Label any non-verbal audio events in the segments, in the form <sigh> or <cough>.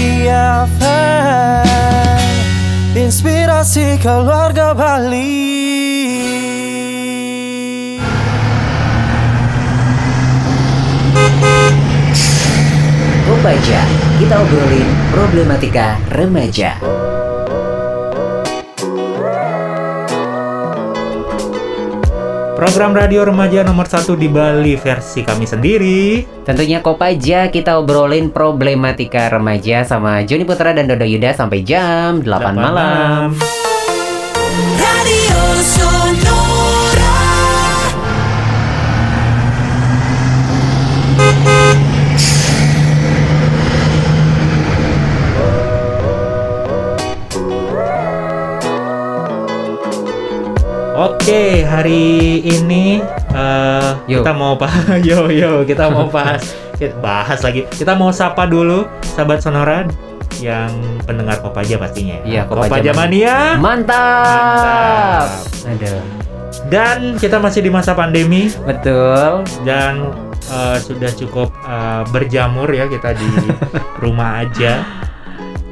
Bali FM Inspirasi keluarga Bali Kopaja, kita obrolin problematika remaja. Program radio remaja nomor satu di Bali versi kami sendiri. Tentunya Kopaja, kita obrolin problematika remaja sama Joni Putra dan Dodo Yuda sampai jam 8, 8 malam. Radio Oke, hari ini eh, Yo. kita mau bahas <laughs> yo yo kita mau bahas kita bahas lagi. Kita mau sapa dulu sahabat Sonora yang pendengar Kopaja pastinya. Iya, Kopaja Kopaja Mania. Mantap. Aduh, Dan kita masih di masa pandemi betul. dan eh, sudah cukup eh, berjamur ya kita di <laughs> rumah aja.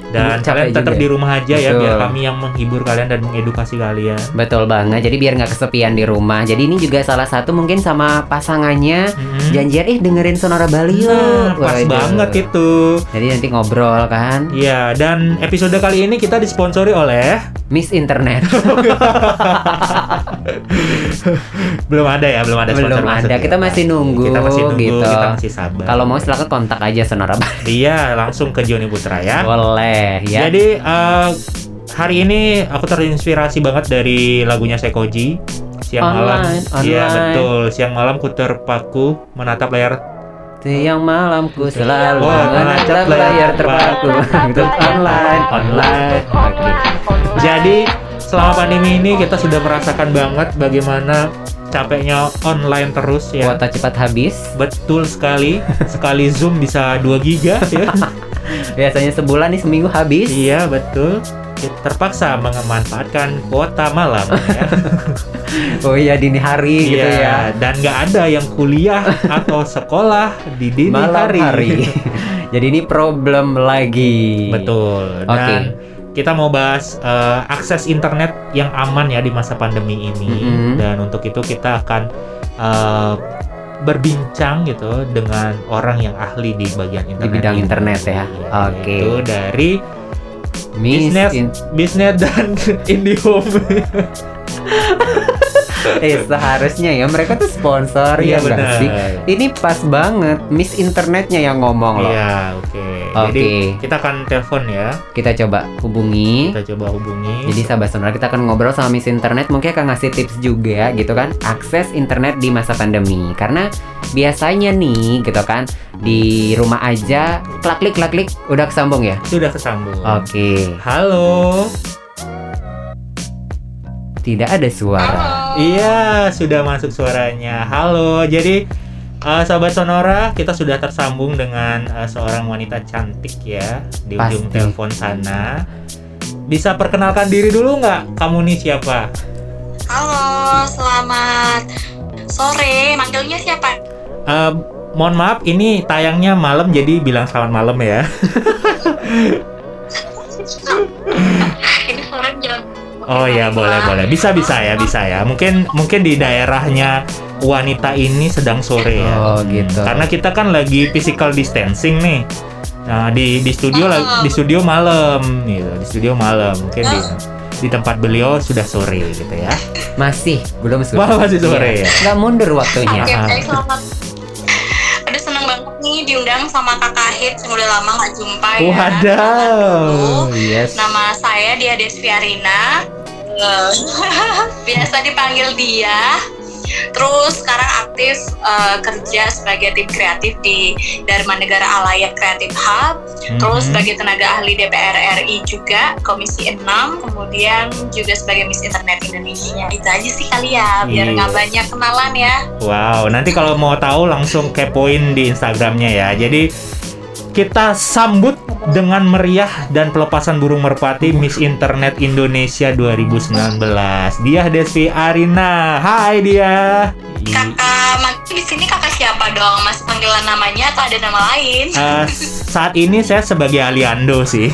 Dan Capek kalian tetap juga di ya. rumah aja ya Betul. biar kami yang menghibur kalian dan mengedukasi kalian. Betul banget. Jadi biar nggak kesepian di rumah. Jadi ini juga salah satu mungkin sama pasangannya Mhm. janjian eh dengerin Sonora Bali yuk. Nah, pas Waduh. banget itu. Jadi nanti ngobrol kan. Iya, dan episode kali ini kita disponsori oleh Miss Internet. <laughs> belum ada ya, belum ada Belum sponsor masuk ada. ya. Kita masih nunggu, Kita masih nunggu, gitu. kita masih sabar. Kalau mau silakan kontak aja Sonora Bali. Iya, langsung ke Joni Putra ya. Boleh ya. Jadi eh, hari ini aku terinspirasi banget dari lagunya Sekoji. Siang malam, Online, iya online. betul. Siang malam ku terpaku menatap layar Siang malamku selalu Oh, menatap layar layar terpaku untuk online, online. Oke. Jadi selama pandemi ini kita sudah merasakan banget bagaimana capeknya online terus ya. Kuota cepat habis. Betul sekali. Sekali Zoom bisa 2 giga ya. <laughs> Biasanya sebulan nih seminggu habis. iya, betul. Kita terpaksa memanfaatkan kuota malam ya. <laughs> Oh iya dini hari gitu Iya, ya. dan nggak ada yang kuliah atau sekolah di dini Malam hari. hari. <laughs> Jadi ini problem lagi. Betul. Oke. Dan kita mau bahas eh, akses internet yang aman ya di masa pandemi ini. Mm-mm. Dan untuk itu kita akan eh, berbincang gitu dengan orang yang ahli di bagian internet. bidang ini. internet ya. Iya, Oke. Itu dari Miss bisnis, in- bisnis dan <laughs> IndiHome. <laughs> <laughs> eh seharusnya ya mereka tuh sponsor Iya, ya benar. sih? Ini pas banget Miss Internetnya yang ngomong loh. Iya, oke. Oke. Jadi kita akan telepon ya. Kita coba hubungi. Kita coba hubungi. Jadi sahabat sonora kita akan ngobrol sama Miss Internet mungkin akan ngasih tips juga gitu kan akses internet di masa pandemi karena biasanya nih gitu kan di rumah aja klak klik klak klik udah kesambung ya. sudah kesambung. Oke, Halo. tidak ada suara. Iya, sudah masuk suaranya. Halo. Jadi eh, sahabat Sonora, kita sudah tersambung dengan eh, seorang wanita cantik ya di ujung Pasti. telepon sana. Bisa perkenalkan diri dulu nggak? Kamu nih siapa? Halo, selamat sore. Manggilnya siapa? Eh, mohon maaf, ini tayangnya malam jadi bilang selamat malam ya. <laughs> Oh ya, boleh boleh. Bisa bisa ya, bisa ya. Mungkin mungkin di daerahnya wanita ini sedang sore ya. Oh gitu. Karena kita kan lagi physical distancing nih. Nah, di di studio lagi di studio malam gitu. Di studio malam. Mungkin di di tempat beliau sudah sore gitu ya. masih belum sore. Wah, masih sore ya. Nggak mundur waktunya. Oke, baik, selamat. Aduh seneng banget nih diundang sama kakak Hit yang udah lama nggak jumpa ya. Wadaw. Yes. Nama saya Dia Desviarina. <laughs> Biasa dipanggil dia. Terus sekarang aktif eh, kerja sebagai tim kreatif di Dharma Negara Alaya Creative Hub. Terus Mhm. sebagai tenaga ahli DPR RI juga Komisi 6, kemudian juga sebagai Miss Internet Indonesia. Itu aja sih kali ya, biar Iya. nggak banyak kenalan ya. Wow, nanti kalau mau tahu langsung kepoin di Instagramnya ya. Jadi kita sambut dengan meriah dan pelepasan burung merpati Miss Internet Indonesia 2019. Dia Desvi Arina. Hai dia. Kakak, di sini kakak siapa dong? Mas panggilan namanya atau ada nama lain? Eh, saat ini saya sebagai Aliando sih.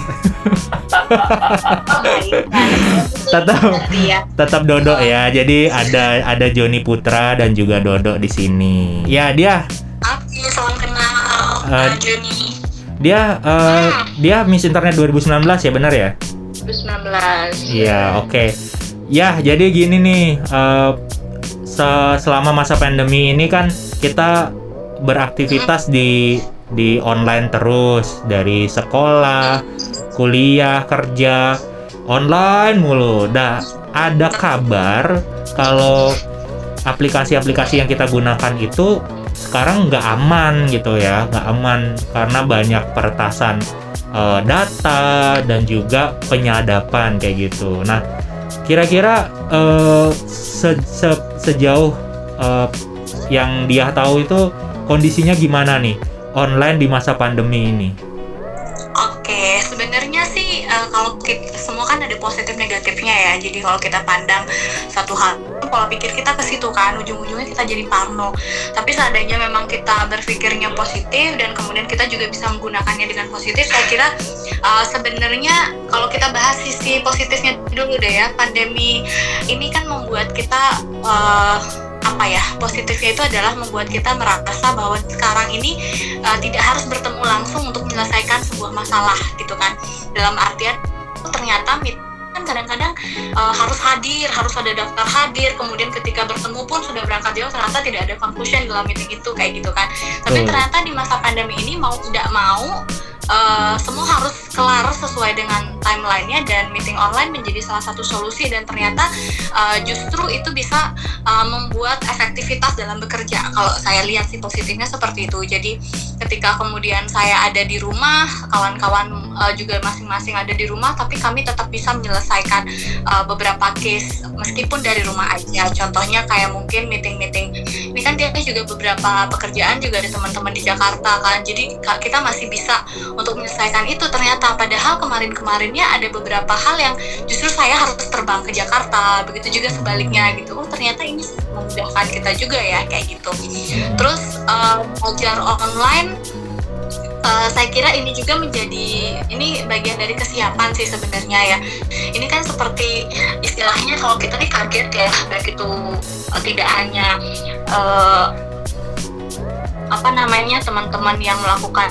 Tetap Berarti ya. tetap Dodo ya. Jadi ada ada Joni Putra dan juga Dodo di sini. Ya, dia Oke, salam kenal. Kak Joni. Dia eh, dia Miss Internet 2019 ya, benar ya? 2019. Iya, oke. Ya, jadi gini nih, se- selama masa pandemi ini kan kita beraktivitas di di online terus dari sekolah, kuliah, kerja online mulu. Dah ada kabar kalau aplikasi-aplikasi yang kita gunakan itu sekarang nggak aman gitu ya, nggak aman karena banyak peretasan eh, data dan juga penyadapan kayak gitu. Nah, kira-kira eh, se- se- sejauh eh, yang dia tahu itu kondisinya gimana nih online di masa pandemi ini? Oke, sebenarnya sih eh, kalau kita semua kan ada positif negatifnya ya. Jadi kalau kita pandang satu hal, pola pikir kita ke situ kan, ujung-ujungnya kita jadi parno. Tapi seandainya memang kita berpikirnya positif dan kemudian kita juga bisa menggunakannya dengan positif, saya kira eh, sebenarnya kalau kita bahas sisi positifnya dulu deh ya, pandemi ini kan membuat kita eh, apa ya positifnya itu adalah membuat kita merasa bahwa sekarang ini uh, tidak harus bertemu langsung untuk menyelesaikan sebuah masalah gitu kan dalam artian ternyata kadang-kadang uh, harus hadir harus ada daftar hadir kemudian ketika bertemu pun sudah berangkat jauh ternyata tidak ada conclusion dalam meeting itu kayak gitu kan tapi Betul. ternyata di masa pandemi ini mau tidak mau uh, semua harus kelar sesuai dengan timelinenya dan meeting online menjadi salah satu solusi dan ternyata uh, justru itu bisa uh, membuat efektivitas dalam bekerja. Kalau saya lihat sih positifnya seperti itu. Jadi ketika kemudian saya ada di rumah, kawan-kawan uh, juga masing-masing ada di rumah, tapi kami tetap bisa menyelesaikan uh, beberapa case meskipun dari rumah aja. Contohnya kayak mungkin meeting-meeting. Ini kan dia juga beberapa pekerjaan juga ada teman-teman di Jakarta kan. Jadi kita masih bisa untuk menyelesaikan itu. Ternyata padahal kemarin-kemarinnya ada beberapa hal yang justru saya harus terbang ke Jakarta. Begitu juga sebaliknya gitu. Oh ternyata ini memudahkan kita juga ya kayak gitu. Terus uh, belajar online uh, saya kira ini juga menjadi ini bagian dari kesiapan sih sebenarnya ya. Ini kan seperti istilahnya kalau kita nih kaget ya, baik itu uh, tidak hanya uh, apa namanya teman-teman yang melakukan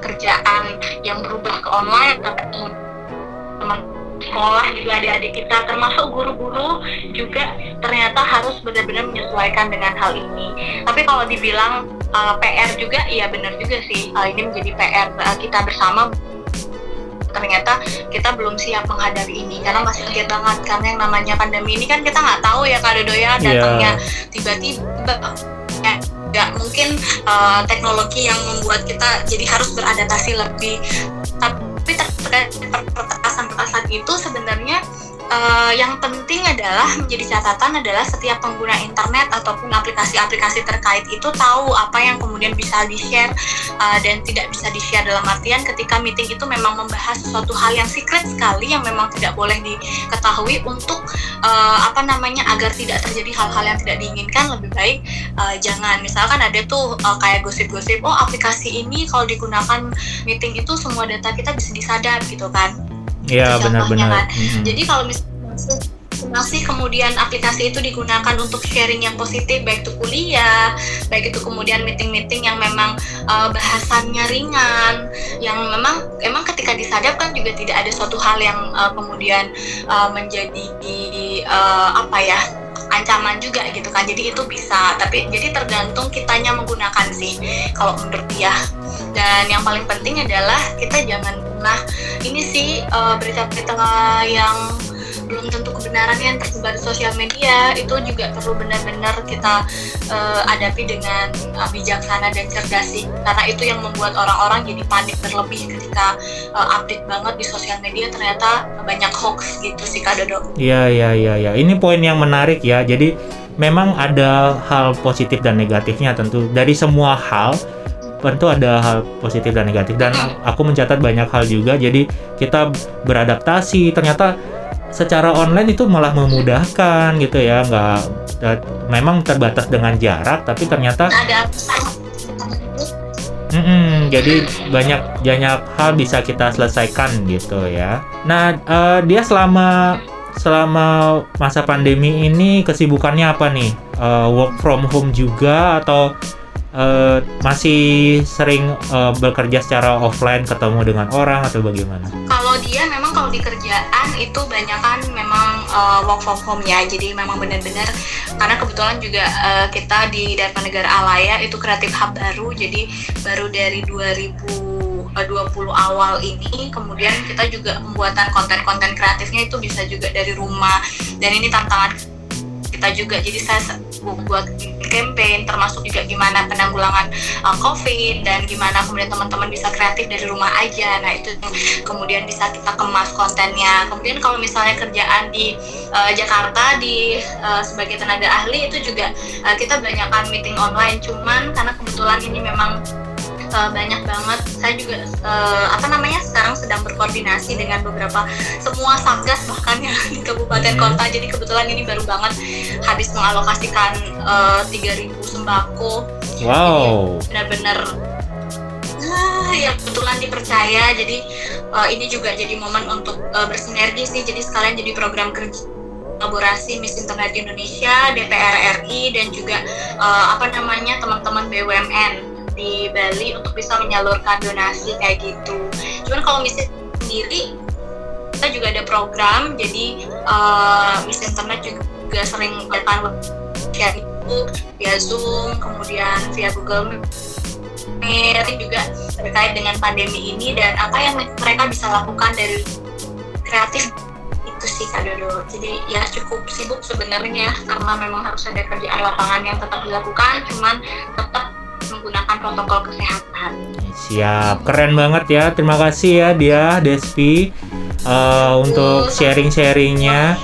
pekerjaan yang berubah ke online, tapi teman sekolah juga adik-adik kita termasuk guru-guru juga ternyata harus benar-benar menyesuaikan dengan hal ini. Tapi kalau dibilang uh, PR juga, iya benar juga sih. Uh, ini menjadi PR uh, kita bersama. Ternyata kita belum siap menghadapi ini karena masih kaget banget karena yang namanya pandemi ini kan kita nggak tahu ya Kak Dodo ya datangnya tiba-tiba ya nggak mungkin uh, teknologi yang membuat kita jadi harus beradaptasi lebih. Tapi terkait peretasan-peretasan itu sebenarnya uh, yang penting adalah menjadi catatan adalah setiap pengguna internet ataupun aplikasi-aplikasi terkait itu tahu apa yang kemudian bisa di-share uh, dan tidak bisa di-share dalam artian ketika meeting itu memang membahas sesuatu hal yang secret sekali yang memang tidak boleh diketahui untuk uh, apa namanya agar tidak terjadi hal-hal yang tidak diinginkan lebih baik uh, jangan. Misalkan ada tuh uh, kayak gosip-gosip oh aplikasi ini kalau digunakan meeting itu semua data kita bisa disadap gitu kan Iya benar-benar. kan. Mm-mm. jadi kalau misalnya masih- masih kemudian aplikasi itu digunakan untuk sharing yang positif baik itu kuliah, baik itu kemudian meeting-meeting yang memang uh, bahasannya ringan, yang memang emang ketika disadap kan juga tidak ada suatu hal yang uh, kemudian uh, menjadi uh, apa ya ancaman juga gitu kan. Jadi itu bisa tapi jadi tergantung kitanya menggunakan sih kalau menurut dia. Dan yang paling penting adalah kita jangan pernah ini sih uh, berita-berita yang belum tentu kebenarannya yang tersebar di sosial media itu juga perlu benar-benar kita uh, hadapi dengan uh, bijaksana dan cerdas sih karena itu yang membuat orang-orang jadi panik berlebih ketika uh, update banget di sosial media ternyata banyak hoax gitu sih Kak Dodo. Iya, iya, iya, iya. Ini poin yang menarik ya. Jadi memang ada hal positif dan negatifnya tentu dari semua hal tentu ada hal positif dan negatif dan aku mencatat banyak hal juga jadi kita beradaptasi ternyata secara online itu malah memudahkan gitu ya nggak eh, memang terbatas dengan jarak tapi ternyata ada Mm-mm, jadi banyak banyak hal bisa kita selesaikan gitu ya. Nah, eh, dia selama selama masa pandemi ini kesibukannya apa nih? Eh, work from home juga atau eh, masih sering eh, bekerja secara offline ketemu dengan orang atau bagaimana? Dia memang kalau di kerjaan itu banyak kan memang uh, work from home ya. Jadi memang benar-benar karena kebetulan juga uh, kita di Dharma Negara Alaya itu kreatif hub baru. Jadi baru dari 2020 awal ini kemudian kita juga pembuatan konten-konten kreatifnya itu bisa juga dari rumah. Dan ini tantangan kita juga. Jadi saya bu- buat campaign termasuk juga gimana penanggulangan uh, covid dan gimana kemudian teman-teman bisa kreatif dari rumah aja. Nah itu kemudian bisa kita kemas kontennya. Kemudian kalau misalnya kerjaan di uh, Jakarta di uh, sebagai tenaga ahli itu juga uh, kita banyakkan meeting online. Cuman karena kebetulan ini memang uh, banyak banget. Saya juga uh, apa namanya sekarang sedang berkoordinasi dengan beberapa semua satgas bahkan yang di kabupaten Hmm. kota. Jadi kebetulan ini baru banget habis mengalokasikan uh, 3000 sembako. Wow. benar-benar ah, ya kebetulan dipercaya. Jadi uh, ini juga jadi momen untuk uh, bersinergi sih. Jadi sekalian jadi program kerja kolaborasi Miss Internet Indonesia, DPR RI dan juga uh, apa namanya teman-teman BUMN di Bali untuk bisa menyalurkan donasi kayak gitu. Cuman kalau Miss sendiri kita juga ada program jadi uh, Miss Internet juga sering melakukan share itu via Zoom, kemudian via Google Meet juga terkait dengan pandemi ini dan apa yang mereka bisa lakukan dari kreatif itu sih Kak Dodo. Jadi ya cukup sibuk sebenarnya karena memang harus ada kerjaan lapangan yang tetap dilakukan, cuman tetap menggunakan protokol kesehatan. Siap, keren banget ya. Terima kasih ya dia Despi eh, untuk sharing-sharingnya.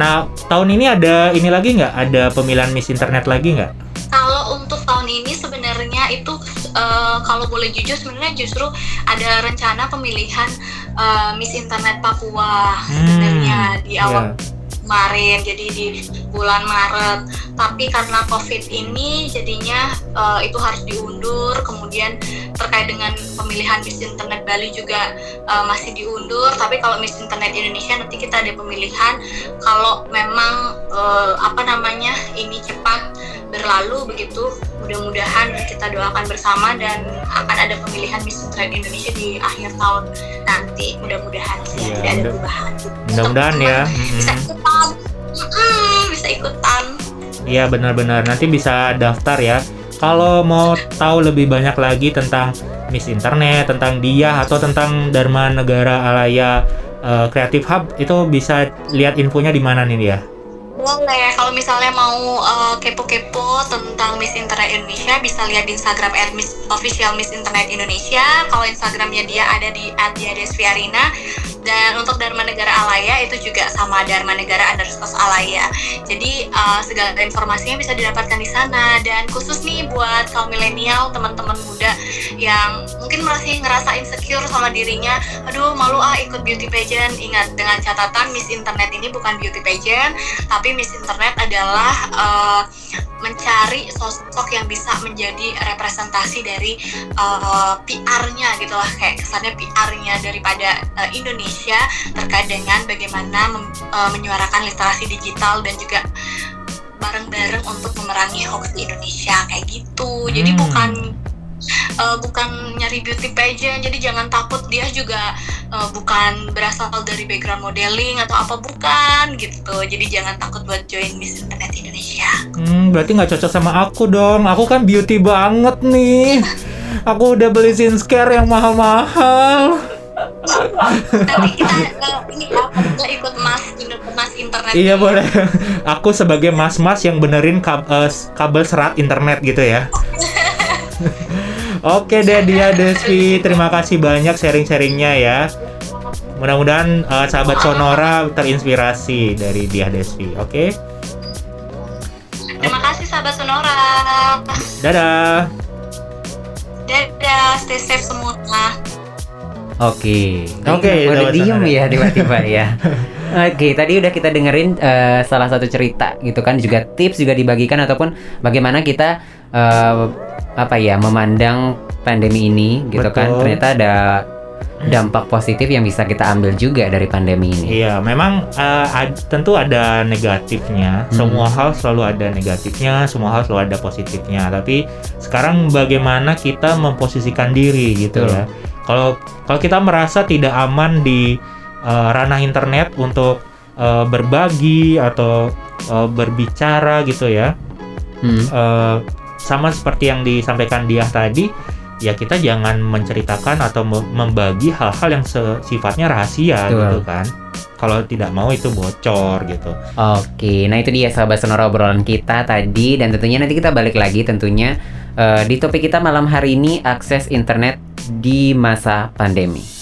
Nah, tahun ini ada ini lagi nggak? Ada pemilihan Miss Internet lagi nggak? Kalau untuk tahun ini sebenarnya itu eh, kalau boleh jujur sebenarnya justru ada rencana pemilihan eh, Miss Internet Papua sebenarnya di awal ya. Kemarin jadi di bulan Maret. Tapi karena COVID ini jadinya eh, itu harus diundur. Kemudian terkait dengan pemilihan Miss Internet Bali juga eh, masih diundur. Tapi kalau Miss Internet Indonesia nanti kita ada pemilihan. Kalau memang eh, apa namanya ini cepat berlalu begitu mudah-mudahan kita doakan bersama dan akan ada pemilihan Miss Internet Indonesia di akhir tahun nanti. Mudah-mudahan Iya, ya, tidak ada mudah- perubahan. Mudah-mudahan ya. bisa Mm-mm. Bisa ikutan Iya benar-benar. Nanti bisa daftar ya. Kalau mau tahu lebih banyak lagi tentang Miss Internet, tentang dia atau tentang Dharma Negara Alaya eh, Creative Hub itu bisa lihat infonya di mana nih dia? boleh kalau misalnya mau uh, kepo-kepo tentang Miss Internet Indonesia bisa lihat di Instagram at Miss official Miss Internet Indonesia kalau Instagramnya dia ada di @diadesviarina dan untuk Dharma Negara Dharma Negara underscore Alaya jadi uh, segala informasinya bisa didapatkan di sana. Dan khusus nih buat kaum milenial teman-teman muda yang mungkin masih ngerasa insecure sama dirinya aduh malu ah ikut beauty pageant. Ingat dengan catatan Miss Internet ini bukan beauty pageant tapi Miss Internet adalah eh, mencari sosok yang bisa menjadi representasi dari eh, PR-nya gitu lah. Kayak kesannya PR-nya daripada eh, Indonesia terkait dengan bagaimana mem- eh, menyuarakan literasi digital dan juga bareng-bareng untuk memerangi hoax di Indonesia. Kayak gitu. Jadi Hmm. bukan eh, bukan nyari beauty pageant jadi jangan takut dia juga eh, bukan berasal dari background modeling atau apa bukan gitu jadi jangan takut buat join Miss Internet Indonesia Hmm, berarti nggak cocok sama aku dong. Aku kan beauty banget nih. Aku udah beli skincare yang mahal-mahal. nanti kita eh, ini apa ikut mas mas internet Iya boleh. Aku sebagai mas-mas yang benerin kab- eh, kabel serat internet gitu ya. <laughs> Oke deh dia Desvi, terima kasih banyak sharing-sharingnya ya. Mudah-mudahan eh, sahabat Sonora terinspirasi dari dia Desvi. Oke, terima kasih sahabat Sonora dadah. dadah Iya, stay safe semua. Oke. Oke, Udah dapat diem ya tiba-tiba ya. <laughs> Oke, tadi udah kita dengerin eh, salah satu cerita gitu kan, juga tips juga dibagikan ataupun bagaimana kita eh, apa ya memandang pandemi ini gitu kan. Betul. Ternyata ada dampak positif yang bisa kita ambil juga dari pandemi ini. Iya, memang eh, ad- tentu ada negatifnya. Hmm. Semua hal selalu ada negatifnya, semua hal selalu ada positifnya. Tapi sekarang bagaimana kita memposisikan diri gitu Betul. ya. Kalau kalau kita merasa tidak aman di eh, ranah internet untuk eh, berbagi atau eh, berbicara gitu ya, Hmm. eh, sama seperti yang disampaikan dia tadi, ya kita jangan menceritakan atau me- membagi hal-hal yang sifatnya rahasia Betul. gitu kan. Kalau tidak mau itu bocor gitu. Oke, nah itu dia sahabat sonora obrolan kita tadi dan tentunya nanti kita balik lagi tentunya eh, di topik kita malam hari ini akses internet di masa pandemi.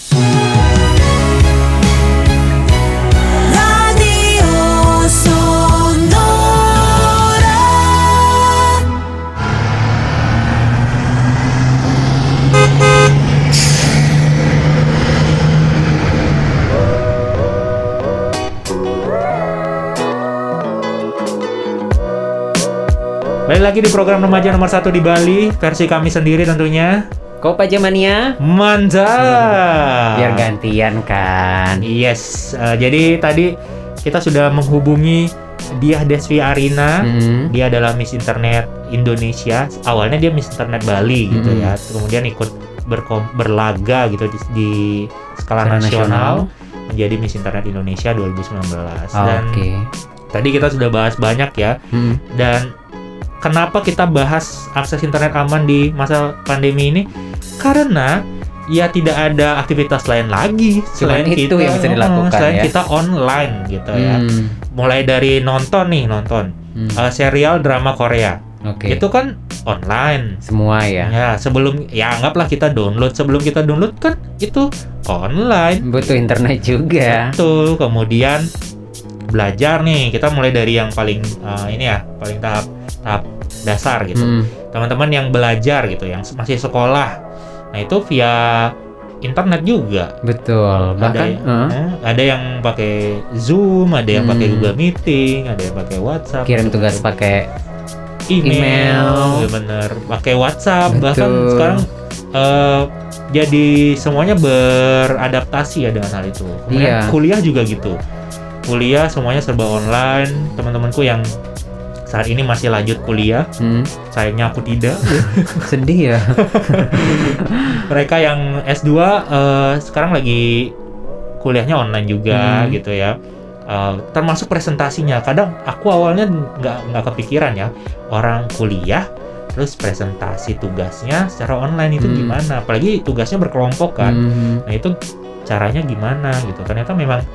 Balik lagi di program remaja nomor satu di Bali, versi kami sendiri tentunya. Kopa Jamania Mantap. biar gantian kan. Yes, eh, jadi tadi kita sudah menghubungi Diah Desvi Arina. Hmm. Dia adalah Miss Internet Indonesia. Awalnya dia Miss Internet Bali gitu ya. Kemudian ikut berkom- berlaga gitu di, di skala nasional, nasional. menjadi Miss Internet Indonesia 2019. Dan Oke. tadi kita sudah bahas banyak ya. Hmm. Dan kenapa kita bahas akses internet aman di masa pandemi ini? Karena ya tidak ada aktivitas lain lagi Cuman selain itu kita yang bisa dilakukan selain ya. kita online gitu ya. Hmm. Mulai dari nonton nih, nonton Hmm. eh, serial drama Korea. Oke. Itu kan online. Semua ya. Ya, sebelum ya anggaplah kita download, sebelum kita download kan itu online. Butuh internet juga. Betul. Kemudian belajar nih, kita mulai dari yang paling eh, ini ya, paling tahap tahap dasar gitu. Hmm. Teman-teman yang belajar gitu, yang masih sekolah. Nah, itu via internet juga. Betul. Bahkan ada, eh, eh, ada yang pakai Zoom, ada yang pakai Hmm. Google Meeting, ada yang pakai WhatsApp, kirim tugas pakai email, email. ya bener, pakai WhatsApp, Betul. bahkan sekarang eh, jadi semuanya beradaptasi ya dengan hal itu. Kemudian Iya. kuliah juga gitu, kuliah semuanya serba online. Teman-temanku yang saat ini masih lanjut kuliah, hmm, sayangnya aku tidak. <laughs> sedih ya. <laughs> Mereka yang S2 eh, sekarang lagi kuliahnya online juga Hmm. gitu ya. Eh, termasuk presentasinya. Kadang aku awalnya nggak nggak kepikiran ya orang kuliah terus presentasi tugasnya secara online itu Hmm. gimana? Apalagi tugasnya berkelompok kan. Hmm. Nah itu caranya gimana gitu. Ternyata memang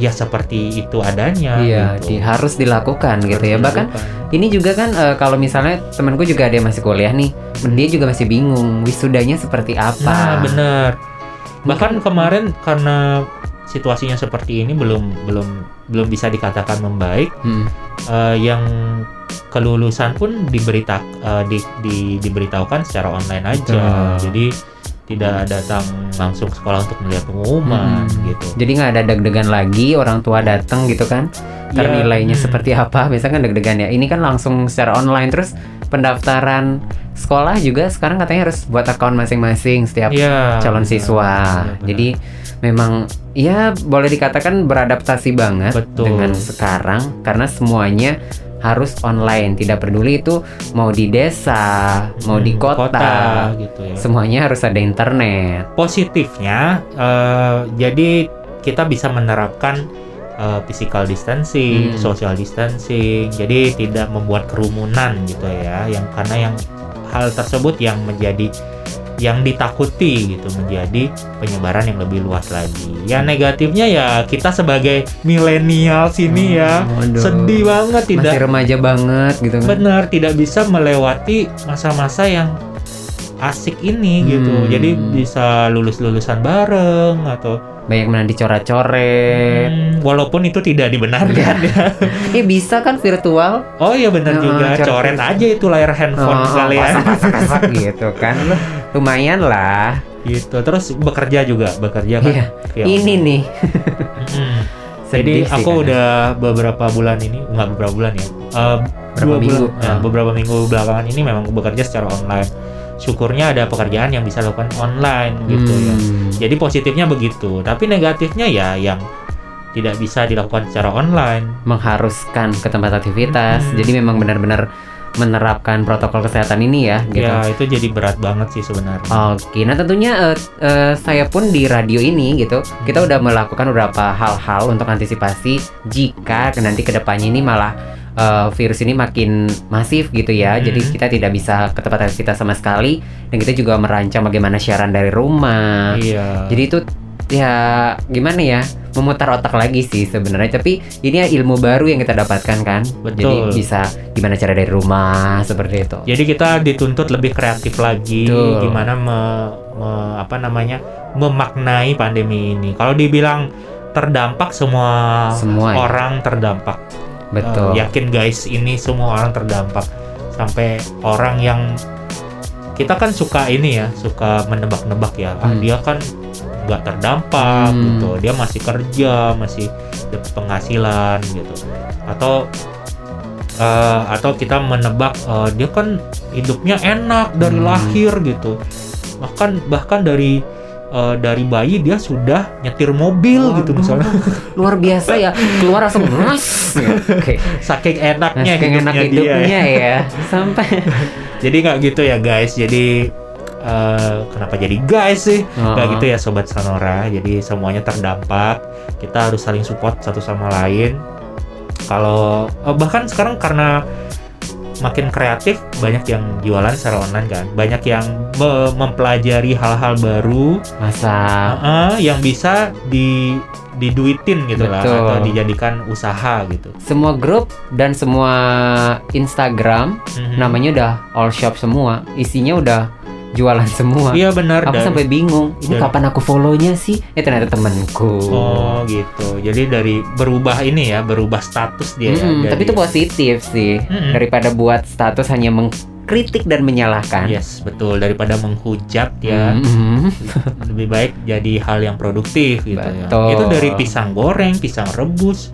ya seperti itu adanya. Iya, gitu. di- harus dilakukan gitu ya. Harus Bahkan dilakukan. ini juga kan eh, kalau misalnya temanku juga ada yang masih kuliah nih, dia juga masih bingung wisudanya seperti apa. Nah, bener. Bahkan kemarin karena situasinya seperti ini belum belum belum bisa dikatakan membaik, Hmm. eh, yang kelulusan pun diberita eh, di, di- diberitahukan secara online aja. Betul. Jadi tidak datang langsung sekolah untuk melihat pengumuman Hmm. gitu. Jadi nggak ada deg-degan lagi orang tua datang gitu kan? Ntar Ya, nilainya hmm. seperti apa? Biasanya kan deg-degan ya. Ini kan langsung secara online terus pendaftaran sekolah juga sekarang katanya harus buat akun masing-masing setiap Iya, calon benar. siswa. Iya, benar. Jadi memang ya boleh dikatakan beradaptasi banget Betul. dengan sekarang karena semuanya harus online. Tidak peduli itu mau di desa, mau di Hmm, kota, gitu ya. semuanya harus ada internet. positifnya eh, jadi kita bisa menerapkan eh, physical distancing, Hmm. social distancing, jadi tidak membuat kerumunan gitu ya, yang karena yang hal tersebut yang menjadi yang ditakuti gitu menjadi penyebaran yang lebih luas lagi. Ya negatifnya ya kita sebagai milenial sini ya Waduh. sedih banget tidak Masih remaja banget gitu kan. benar tidak bisa melewati masa-masa yang asik ini gitu. Hmm. Jadi bisa lulus-lulusan bareng atau Banyak menanti coret-coret. Hmm, walaupun itu tidak dibenarkan ya. Eh <laughs> bisa kan virtual? Oh iya benar Heeh, juga. coret- Coret aja itu layar handphone Oh, kalian. pasak-pasak-pasak gitu kan. <laughs> lumayan lah. gitu terus bekerja juga bekerja kan Iya. via Ini nih. Jadi sih aku kadang. udah beberapa bulan ini nggak beberapa bulan ya, eh, Berapa dua minggu? bulan, ya, Ah. beberapa minggu belakangan ini memang bekerja secara online. Syukurnya ada pekerjaan yang bisa dilakukan online gitu ya. Hmm. Jadi positifnya begitu, tapi negatifnya ya yang tidak bisa dilakukan secara online. mengharuskan ke tempat aktivitas. Hmm. Jadi memang benar-benar menerapkan protokol kesehatan ini ya gitu. Ya itu jadi berat banget sih sebenarnya. Oke, nah tentunya eh, eh, saya pun di radio ini gitu, kita udah melakukan beberapa hal-hal untuk antisipasi jika nanti ke depannya ini malah eh, virus ini makin masif gitu ya. Hmm. Jadi kita tidak bisa ke tempat aktivitas sama sekali, dan kita juga merancang bagaimana siaran dari rumah. Iya. Jadi itu ya gimana ya memutar otak lagi sih sebenarnya tapi ini ya ilmu baru yang kita dapatkan kan jadi Betul. bisa gimana cara dari rumah seperti itu Jadi kita dituntut lebih kreatif lagi, Betul. gimana me- me- apa namanya memaknai pandemi ini. Kalau dibilang terdampak semua, Semua ya. orang terdampak. betul Eh, yakin guys, ini semua orang terdampak. Sampai orang yang kita kan suka ini ya, suka menebak-nebak ya. Ah, Hmm. dia kan nggak terdampak Hmm. gitu. Dia masih kerja, masih dapat penghasilan gitu. Atau eh, atau kita menebak eh, dia kan hidupnya enak dari Hmm. lahir gitu. Bahkan bahkan dari eh, dari bayi dia sudah nyetir mobil gitu misalnya. <laughs> luar biasa ya keluar langsung mas oke Saking enaknya saking hidupnya, enak dia. hidupnya ya sampai <laughs> Jadi nggak gitu ya guys. Jadi eh, kenapa jadi guys sih? Oh. gitu ya sobat Sonora. Jadi semuanya terdampak. Kita harus saling support satu sama lain. Kalau eh, bahkan sekarang karena makin kreatif banyak yang jualan secara online kan. Banyak yang me- mempelajari hal-hal baru masa eh, yang bisa di diduitin gitu lah atau dijadikan usaha gitu. semua grup dan semua Instagram Mhm. namanya udah all shop semua isinya udah jualan semua Iya benar aku dan- sampai bingung ini dan- kapan aku follownya sih eh ternyata temenku Oh gitu. Jadi dari berubah ini ya, berubah status dia. ya, Mm-mm, dari- tapi itu positif sih Mm-mm. daripada buat status hanya mengkritik dan menyalahkan Yes, betul. Daripada menghujat ya, Mm-mm. lebih baik jadi hal yang produktif gitu Betul. ya. Itu dari pisang goreng, pisang rebus,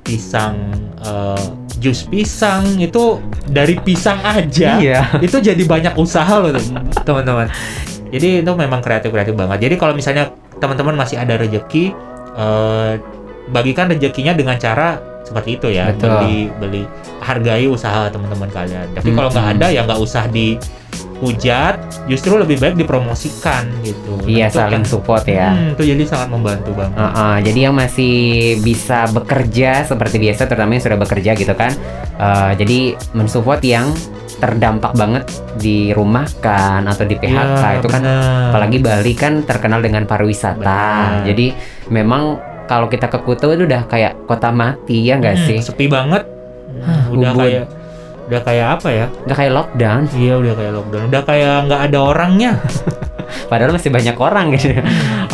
pisang eh, jus pisang itu dari pisang aja. iya <laughs> Itu jadi banyak usaha loh teman-teman. Jadi itu memang kreatif-kreatif banget. Jadi kalau misalnya teman-teman masih ada rejeki eh, bagikan rezekinya dengan cara seperti itu ya Betul. beli beli hargai usaha teman-teman kalian tapi kalau nggak ada ya nggak usah dihujat justru lebih baik dipromosikan gitu iya Nah, saling kan- support ya Hmm, itu jadi sangat membantu banget Uh-uh, jadi yang masih bisa bekerja seperti biasa, terutama yang sudah bekerja gitu kan. Uh, jadi mensupport yang terdampak banget di rumah kan atau di PHK Iya, itu kan. Apalagi Bali kan terkenal dengan pariwisata. Benar. Jadi memang kalau kita ke Kuta itu udah kayak kota mati ya nggak Hmm, sih? sepi banget Hmm, udah ubun. kayak udah kayak apa ya Udah kayak lockdown. iya udah kayak lockdown udah kayak nggak ada orangnya <laughs> Padahal masih banyak orang gitu.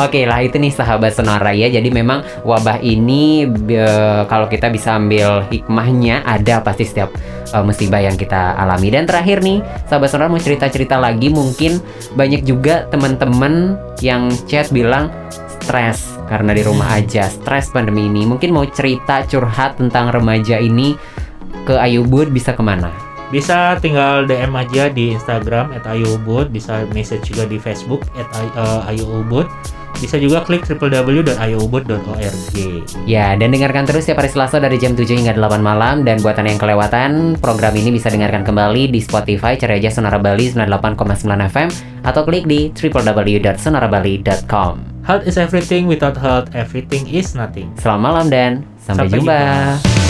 Oke lah itu nih sahabat Sonora ya. Jadi memang wabah ini be- kalau kita bisa ambil hikmahnya ada pasti setiap uh, musibah yang kita alami. Dan terakhir nih sahabat Sonora mau cerita-cerita lagi mungkin banyak juga teman-teman yang chat bilang stres karena di rumah aja, stres pandemi ini. Mungkin mau cerita curhat tentang remaja ini ke Ayubud bisa ke mana? bisa tinggal DM aja di Instagram @ayubud bisa message juga di Facebook @ayubud bisa juga klik www.ayubud.org Ya, dan dengarkan terus setiap hari Selasa dari jam 7 hingga 8 malam dan buat Anda yang kelewatan, program ini bisa dengarkan kembali di Spotify cari aja Sonora Bali 98,9 FM atau klik di www.sonorabali.com. Health is everything without health everything is nothing Selamat malam dan sampai, Sampai jumpa. jumpa.